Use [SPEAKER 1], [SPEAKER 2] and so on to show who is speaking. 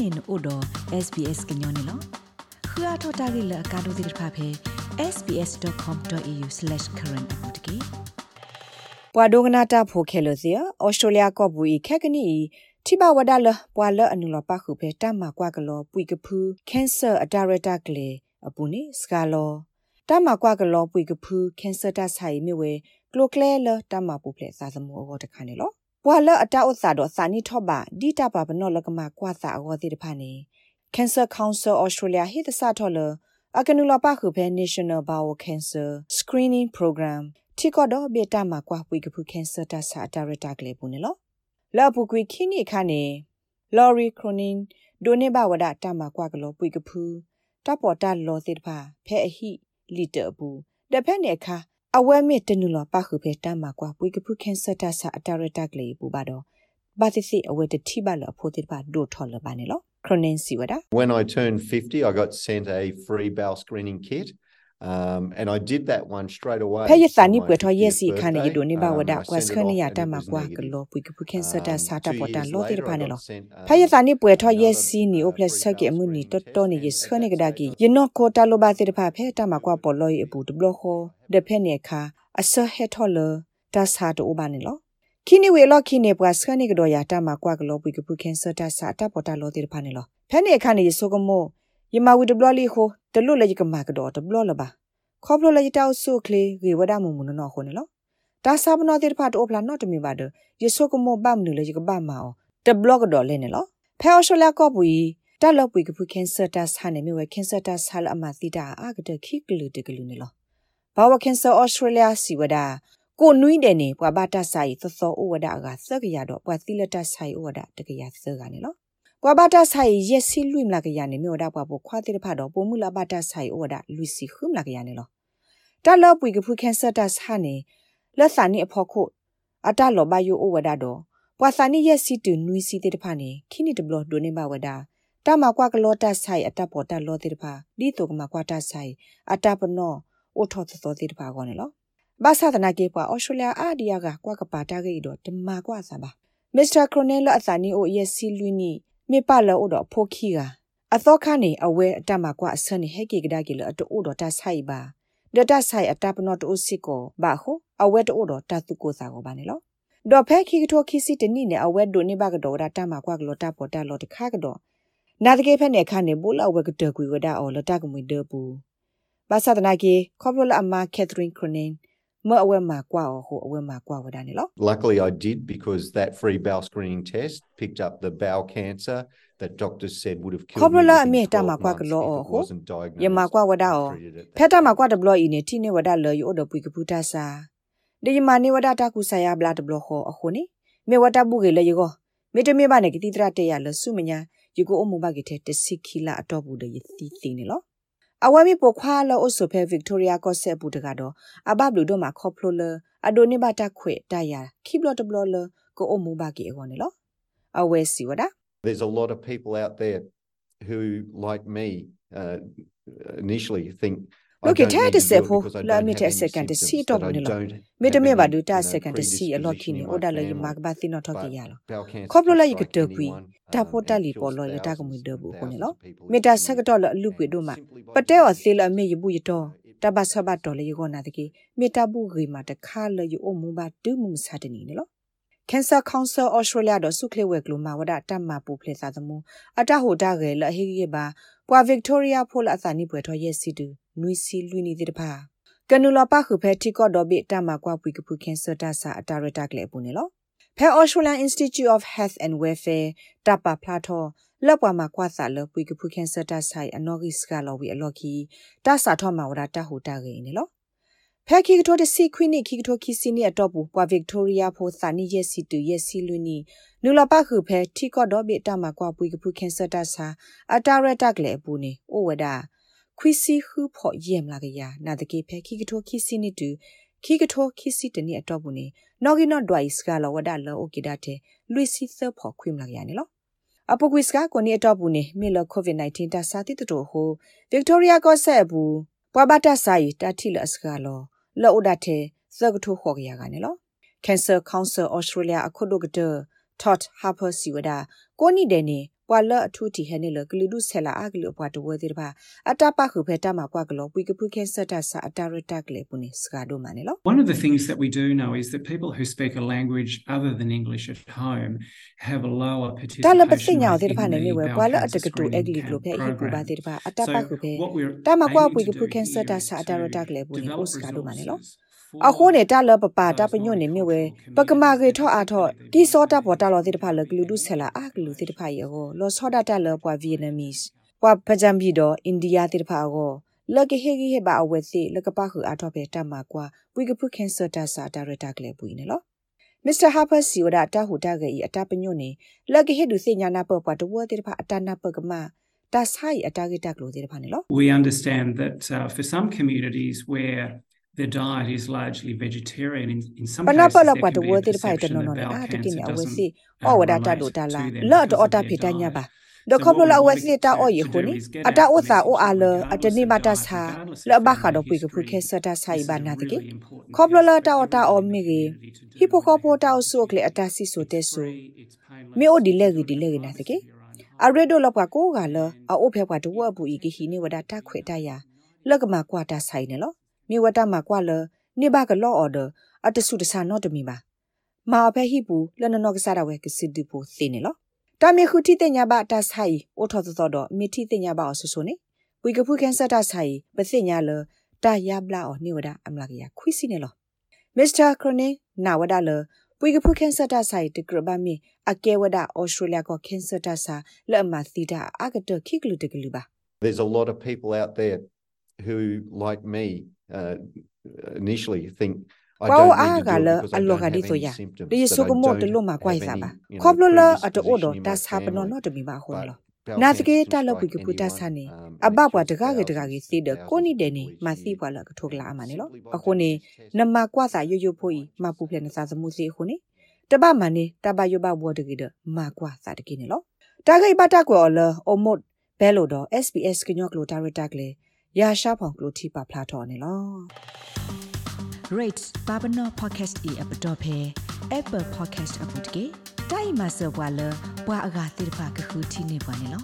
[SPEAKER 1] နေနို့တော့ SBS ကညောနေလောခရထတာဂိလကာဒိုဒိဖာဖေ sbs.com.au/current အပူတကေ
[SPEAKER 2] ပွာဒိုဂနာတာဖိုခဲလို့စီဩစတြေးလျကော့ဘူဤခက်ကနီတိဘဝဒါလပွာလအနုလပခုဖေတမကွာကလောပွိကဖူးကင်ဆာအဒါရတာကလေအပူနေစကာလောတမကွာကလောပွိကဖူးကင်ဆာတဆိုင်မြဝဲကလိုကလဲလတမပူဖလက်စာစမောဟောတခါနေလော ပွာလအတာဥစာတော့စာနီထော့ပါဒီတာပါဘနောလကမကွာစာအောတိတဖာနေ Cancer Council Australia ဟိတစထော်လအကနူလာပါခုဖဲ National Bowel Cancer Screening Program ထိကတော့ဘေတာမှာကွာပွေကဖူ Cancer တဆာဒါရတာကလေးပူနေလောလာပူကွေခိနိခါနေ Lori Cronin ဒိုနေဘဝဒတာမှာကွာကလောပွေကဖူတပေါ်တာလောစစ်တဖာဖဲအဟိလီတဘူးတဖက်နေခါ အဝဲမစ်တနူလပါခုဖဲတာမှာကွာပွေကဖူ Cancer တဆာဒါရတာကလေးပူပါတော့ဘာသစီအဝဲတတိပါလအဖို့တိပါဒိုထော်လပါနေလော Cronin Siwada.
[SPEAKER 3] When I turned 50, I got sent a free bowel screening kit. Um, and I did that one straight away.
[SPEAKER 2] Phe yesa ni pwe tho yesi khane yido ni ba wada kwa skhane ya ta ma kwa klo pwi ku khen sa ta sa ta pota lo ti pa ne lo. Phe yesa ni pwe tho yesi ni o plus sa ke mu ni to to ni yes khane ga da ki yino ko ta lo ba ti pa phe ta ma kwa po lo yi bu de blo kho de phe ne kha asa he tho lo ta sa to o ba ne lo. ခိနိဝေလောခိနေပွားစခနိကတော်ယာတာမှာကွာကလောပွိကပုခင်စတာစာတာပေါ်တာလောတိဖာနေလောဖဲနေခါနေဆို ကမောယမဝီဒဘလလီခိုတလွတ်လေကမာကတော်တဘလလပါခေါပလလေတောက်ဆုခလေရေဝဒမုံမနောခုနေလောတာစာဘနောတိဖာတိုပလာနော့တမီပါဒယဆုကမောဘမ်နူလေကဘာမာအောတဘလကတော်လဲနေလောဖဲအော်ရှလာကောပူတက်လောပွိကပုခင်စတာစာနေမြဝခင်စတာဆာလအမသီတာအာကတခိကလူတကလူနေလောဘာဝခင်ဆာဩစတြေးလျစီဝဒါကိုနွိတယ်နေပွာဘာတာဆိုင်သသောဩဝဒကသကရတော့ပွာသီလတဆိုင်ဩဝဒတကရသကနေလော ပွာဘာတာဆိုင်ရက်စီလွိမလာကရနေမြော်ဒါပွာဘခွာတိဖတ်တော့ပုံမူလာဘာတာဆိုင်ဩဝဒလူစီခုမလာကရနေလောတလောပွေကဖုကန်ဆာတာဆာနေလက်စာနေအဖို့ခုအတလောဘယိုဩဝဒတော့ပွာစာနေရက်စီတူနွိစီတိတဖာနေခိနိတဘလဒိုနေဘဝဒါတမကွာကလောတာဆိုင်အတပေါ်တလောတိတဖာဒီတုကမကွာတာဆိုင်အတပနောအိုထောသောတိတဖာကောနေလောဘာသာတနာကေပွာဩစတြေးလျအာဒီယာကကွာကပါတာကေတော့တမကွာစားပါမစ္စတာခရိုနယ်လအသနီအိုယက်စီလူနီ မေပလောတော့ဖိုခီက အသောခနေအဝဲအတမကွာအစနေဟဲကေကဒါကေလအတူတော့တဆိုင်ပါဒတဆိုင်အတပနောတိုစစ်ကိုဘာဟုအဝဲတိုတော့တတုကိုစားကိုပါနေလောဒေါ်ဖဲခီကထိုခီစီတနိနဲ့အဝဲဒိုနေဘကတော့ဒါတမကွာကလောတပေါ်တလောတခါကတော့နာတကေဖက်နဲ့ခါနေဘူလအဝဲကတကွေဝဒါအော်လတကမွေဒဘူးဘာသာတနာကေခေါပလိုလအမကက်သရင်းခရနင်း မအဝဲမှာကွာဟိုအဝဲမှာကွာဝဒနေလော
[SPEAKER 3] Luckily I did because that free bowel screening test picked up the bowel cancer that doctors said would have killed me.
[SPEAKER 2] Kobla ame ta ma kwa klo o ho. Ye ma kwa wada o. Pheta ma kwa de blo i ne ti ne wada lo yo do pui kapu ta sa. De ma ne wada ta ku sa ya bla de blo ho a ho ni. Me wada bu ge le yo go. Me te me ba ne ki ti tra te ya lo su me nya. Yu ko o mu ba ge te te sikila ato bu de yi ti ti ni lo. အဝဲမီပိုခွာလောအဆုဖဲဗစ်တိုးရီယာကော့ဆက်ဘူးတကတော့အဘဘလူတို့မှာခေါပလိုလအဒိုနေဘတာခွေတယာခိဘလတဘလလကိုအမှုဘာကီအဝနေလောအဝဲစီဝဒါ
[SPEAKER 3] There's a lot of people out there who like me uh, initially think
[SPEAKER 2] Look at that is a for la me te second to see to ne lo. Me te me ba du ta second to see a lot kini oda lo yi mag ba ti no to ki ya lo. Khop lo la yi ke te kui ta po ta li po lo le ta ko mu de bu ko ne lo. Me ta sa ka to lo lu pwe do ma. Pa te o se la me yi bu yi to. Ta ba sa ba to le yi ko na de ki me ta bu ri ma ta kha lo yi o mu ba du mu sa de ni ne lo. Cancer Council Australia တော့စုခလေဝက်ကလိုမှာဝဒတတ်မှာပူဖလေသာသမူအတဟိုတာရဲလဟေးရပါပွာ Victoria ဖိုလအစာနိပွဲတော်ရဲ့စီတူ နွီစီလွီနေတဲ့တပါကနူလာပခုဖဲတီကော့ဒေါ်ဘီတမကွာပွေကပူခင်ဆတာစာအတာရတာကလေပူနေလောဖဲ Australian Institute of Health and Welfare တပပလာထောလက်ပွားမှာကွာစာလပွေကပူခင်ဆတာဆိုင်အနော်ဂီစကလော်ဝီအလော်ကီတဆာထောမှာဝဒတဟိုတာရဲနေလောဖဲခီကတိုတစီခွိနိခီကတိုခီစီနီအတော့ဘူးပွာဗစ်တိုးရီယာဖိုစာနီယက်စီတူယက်စီလူနီနူလာပခုဖဲထီကော့ဒေါ်ဘီတမကွာပွေကပူခင်ဆတာစာအတာရတာကလေပူနေအိုဝဒါ ခွီစီခုဖို့ယမ်လာကရနာတကေဖဲခီကထိုခီစီနီတူခီကထိုခီစီတနီအတော့ဘူးနေနော်ဂီနော်ဒွိုင်စကလောဝဒါလောအိုကီဒါတဲ့လူစီသဖို့ခွိမလာကရနေလောအပကွီစကကိုနီအတော့ဘူးနေမေလကိုဗစ် -19 တဆာတိတူဟိုဗစ်တိုးရီယာကောဆက်ဘူးပွာဘတာဆိုင်တတိလစကလောလောဒတ်တဲ့သကထုခေါ်ကြရကနေလော Cancer Council Australia အခုဒုကတ Todd Harper စီဝဒကိုနီတဲ့နေ ပွာလအထူတီဟဲနေလကလူဒုဆဲလာအကလူပွားတဝဲတဲ့ပါအတပခုဖဲတမကွာကလောပွိကဖုခဲဆတ်တာစာအတရတက်လေပုန်စကာဒိုမနေလော
[SPEAKER 4] One of the things that we do know is that people who speak a language other than English at home have a lower participation
[SPEAKER 2] တလပစိညာတဲ့ပါနေနေဝဲပွာလအတကတူအကလီကလိုဖဲဟိကူပါတဲ့ပါအတပခုဖဲတမကွာပွိကဖုခဲဆတ်တာစာအတရတက်လေပုန်ကိုစကာဒိုမနေလော အခုနေတာလပပတာပညွနေမြဝဲပကမာကေထောအာထောဒီစောတာပေါ်တာလောတိတဖာလကလူဒုဆလာအကလူတိတဖာယောလောစောတာတလပွာဗီယက်နမစ်ပွာပဂျမ်ဘီဒိုအိန္ဒိယတိတဖာကိုလကဟေဂီဟေဘာအဝဲစီလကပခုအာထောပဲတမကွာဝီကဖုခင်ဆတာစာတာရတာကလေပူနေလောမစ္စတာဟာပါစီဝဒတာဟူတာဂေအတာပညွနေလကဟေဒုစိညာနာပပတဝတိတဖာအတနာပကမတာဆိုင်အတာဂေတက်လို့တိတဖာနေလော
[SPEAKER 4] We understand that uh, for some communities where their diet is largely vegetarian in, in some
[SPEAKER 2] pana
[SPEAKER 4] cases
[SPEAKER 2] pala
[SPEAKER 4] there
[SPEAKER 2] kwa
[SPEAKER 4] can
[SPEAKER 2] to
[SPEAKER 4] be a
[SPEAKER 2] wo te pai to
[SPEAKER 4] perception
[SPEAKER 2] no
[SPEAKER 4] that
[SPEAKER 2] no
[SPEAKER 4] bowel
[SPEAKER 2] na te
[SPEAKER 4] cancer
[SPEAKER 2] kin ya we
[SPEAKER 4] doesn't
[SPEAKER 2] si
[SPEAKER 4] uh,
[SPEAKER 2] o wa da ta
[SPEAKER 4] relate
[SPEAKER 2] do ta la
[SPEAKER 4] to them
[SPEAKER 2] la to
[SPEAKER 4] because
[SPEAKER 2] o
[SPEAKER 4] of
[SPEAKER 2] ta
[SPEAKER 4] their
[SPEAKER 2] phi ta nya ba
[SPEAKER 4] diet.
[SPEAKER 2] do
[SPEAKER 4] So
[SPEAKER 2] kho
[SPEAKER 4] what
[SPEAKER 2] la
[SPEAKER 4] we
[SPEAKER 2] we
[SPEAKER 4] wanted
[SPEAKER 2] si ta
[SPEAKER 4] to-
[SPEAKER 2] o ye
[SPEAKER 4] to
[SPEAKER 2] khu
[SPEAKER 4] do
[SPEAKER 2] ni
[SPEAKER 4] is get
[SPEAKER 2] ata
[SPEAKER 4] out
[SPEAKER 2] o
[SPEAKER 4] the
[SPEAKER 2] sa o
[SPEAKER 4] message
[SPEAKER 2] a
[SPEAKER 4] that
[SPEAKER 2] le
[SPEAKER 4] regardless
[SPEAKER 2] atani
[SPEAKER 4] of
[SPEAKER 2] ma ta
[SPEAKER 4] diet,
[SPEAKER 2] sa
[SPEAKER 4] regardless of
[SPEAKER 2] la ba
[SPEAKER 4] family
[SPEAKER 2] kha do pu ke pu
[SPEAKER 4] history,
[SPEAKER 2] ke sa ta sa i
[SPEAKER 4] this
[SPEAKER 2] ba
[SPEAKER 4] is a
[SPEAKER 2] na te ke
[SPEAKER 4] really important
[SPEAKER 2] kho blo la
[SPEAKER 4] test
[SPEAKER 2] ta
[SPEAKER 4] for
[SPEAKER 2] o ta o
[SPEAKER 4] every
[SPEAKER 2] mi ge
[SPEAKER 4] community to do
[SPEAKER 2] hi po
[SPEAKER 4] the
[SPEAKER 2] kho
[SPEAKER 4] right
[SPEAKER 2] po ta o
[SPEAKER 4] thing.
[SPEAKER 2] su kle ata si so te
[SPEAKER 4] It's
[SPEAKER 2] su
[SPEAKER 4] free, it's painless,
[SPEAKER 2] me o di le
[SPEAKER 4] you
[SPEAKER 2] gi
[SPEAKER 4] can
[SPEAKER 2] di le
[SPEAKER 4] do
[SPEAKER 2] gi na te
[SPEAKER 4] privacy
[SPEAKER 2] ke
[SPEAKER 4] of your own home.
[SPEAKER 2] a re do la kwa ko ga le a o phe kwa to wa bu i ge hi ni wa da ta khwe ta ya le ka ma kwa ta sai ne lo mi wa ta ma kwa le ni ba ka lo order a ta su ta sa no to mi ba မာဖဲဟိပူလနနောကစားရဝဲကစစ်ဒီပိုသိနေလောတာမီခုတီတညာဘတာဆိုင်အိုထောသောတော့မီတီတညာဘအဆဆနေဝီကဖုကန်ဆတာဆိုင်ပသိညာလတာယဘလာအောနိဝဒအမလာကရခွိစီနေလောမစ္စတာခရနီနာဝဒလဝီကဖုကန်ဆတာဆိုင်တကရဘမီအကဲဝဒဩစတြေးလျကကန်ဆတာဆာလအမသီတာအကတခိကလူတကလူပါ
[SPEAKER 3] There's a lot of people out there who, like me, uh, initially think I
[SPEAKER 2] ကွာ
[SPEAKER 3] don't
[SPEAKER 2] အာ
[SPEAKER 3] need to
[SPEAKER 2] က
[SPEAKER 3] do
[SPEAKER 2] လ
[SPEAKER 3] it because
[SPEAKER 2] အ
[SPEAKER 3] I
[SPEAKER 2] လော
[SPEAKER 3] don't
[SPEAKER 2] က
[SPEAKER 3] have
[SPEAKER 2] ဒီဆို
[SPEAKER 3] any
[SPEAKER 2] ရ
[SPEAKER 3] symptoms.
[SPEAKER 2] ဒီ
[SPEAKER 3] that
[SPEAKER 2] ဆို
[SPEAKER 3] I
[SPEAKER 2] ကမောတ
[SPEAKER 3] don't
[SPEAKER 2] လို့မှာကွာ
[SPEAKER 3] have
[SPEAKER 2] စား
[SPEAKER 3] any,
[SPEAKER 2] ပါ
[SPEAKER 3] you know,
[SPEAKER 2] ခေါပလလအတိုဒ
[SPEAKER 3] predisposition in
[SPEAKER 2] တာ
[SPEAKER 3] my
[SPEAKER 2] စာပနော
[SPEAKER 3] family.
[SPEAKER 2] နောတမီပါဟွန်လော
[SPEAKER 3] Bowel
[SPEAKER 2] နာတ
[SPEAKER 3] cancer
[SPEAKER 2] ကေ
[SPEAKER 3] can
[SPEAKER 2] တလ
[SPEAKER 3] strike
[SPEAKER 2] ပွေကပူတာ
[SPEAKER 3] anyone,
[SPEAKER 2] ဆာနေ
[SPEAKER 3] um,
[SPEAKER 2] အ
[SPEAKER 3] and
[SPEAKER 2] ဘ
[SPEAKER 3] it
[SPEAKER 2] ပွား
[SPEAKER 3] kills
[SPEAKER 2] တကားကတကား
[SPEAKER 3] thousands
[SPEAKER 2] ကြီး
[SPEAKER 3] and
[SPEAKER 2] စီဒ
[SPEAKER 3] thousands
[SPEAKER 2] ကိုနိ
[SPEAKER 3] of
[SPEAKER 2] တဲ့နေ
[SPEAKER 3] people
[SPEAKER 2] မ
[SPEAKER 3] each
[SPEAKER 2] သိ
[SPEAKER 3] year.
[SPEAKER 2] ပွားလကထုတ်လာအမနေလော
[SPEAKER 3] Simply by
[SPEAKER 2] အခုနေ
[SPEAKER 3] getting these tests
[SPEAKER 2] နမကွာစာရွရွဖို့မပူဖလက်နစာသမှုစီခုနေတပမနေတပယဘဘောတကေဒမကွာစာတကေနေလောတာဂိပတာကွာလအမတ်ဘဲလို့တော့ SBS ကညောကလိုတာရတာကလေ ရာရှာဖောင်ကလိုတီပါဖလာတော်နေလော
[SPEAKER 1] rate babano podcast e app dot phe apple podcast app dot ke dai ma se bwa le bwa aga tir pha ka khu thi ne bwa ne lo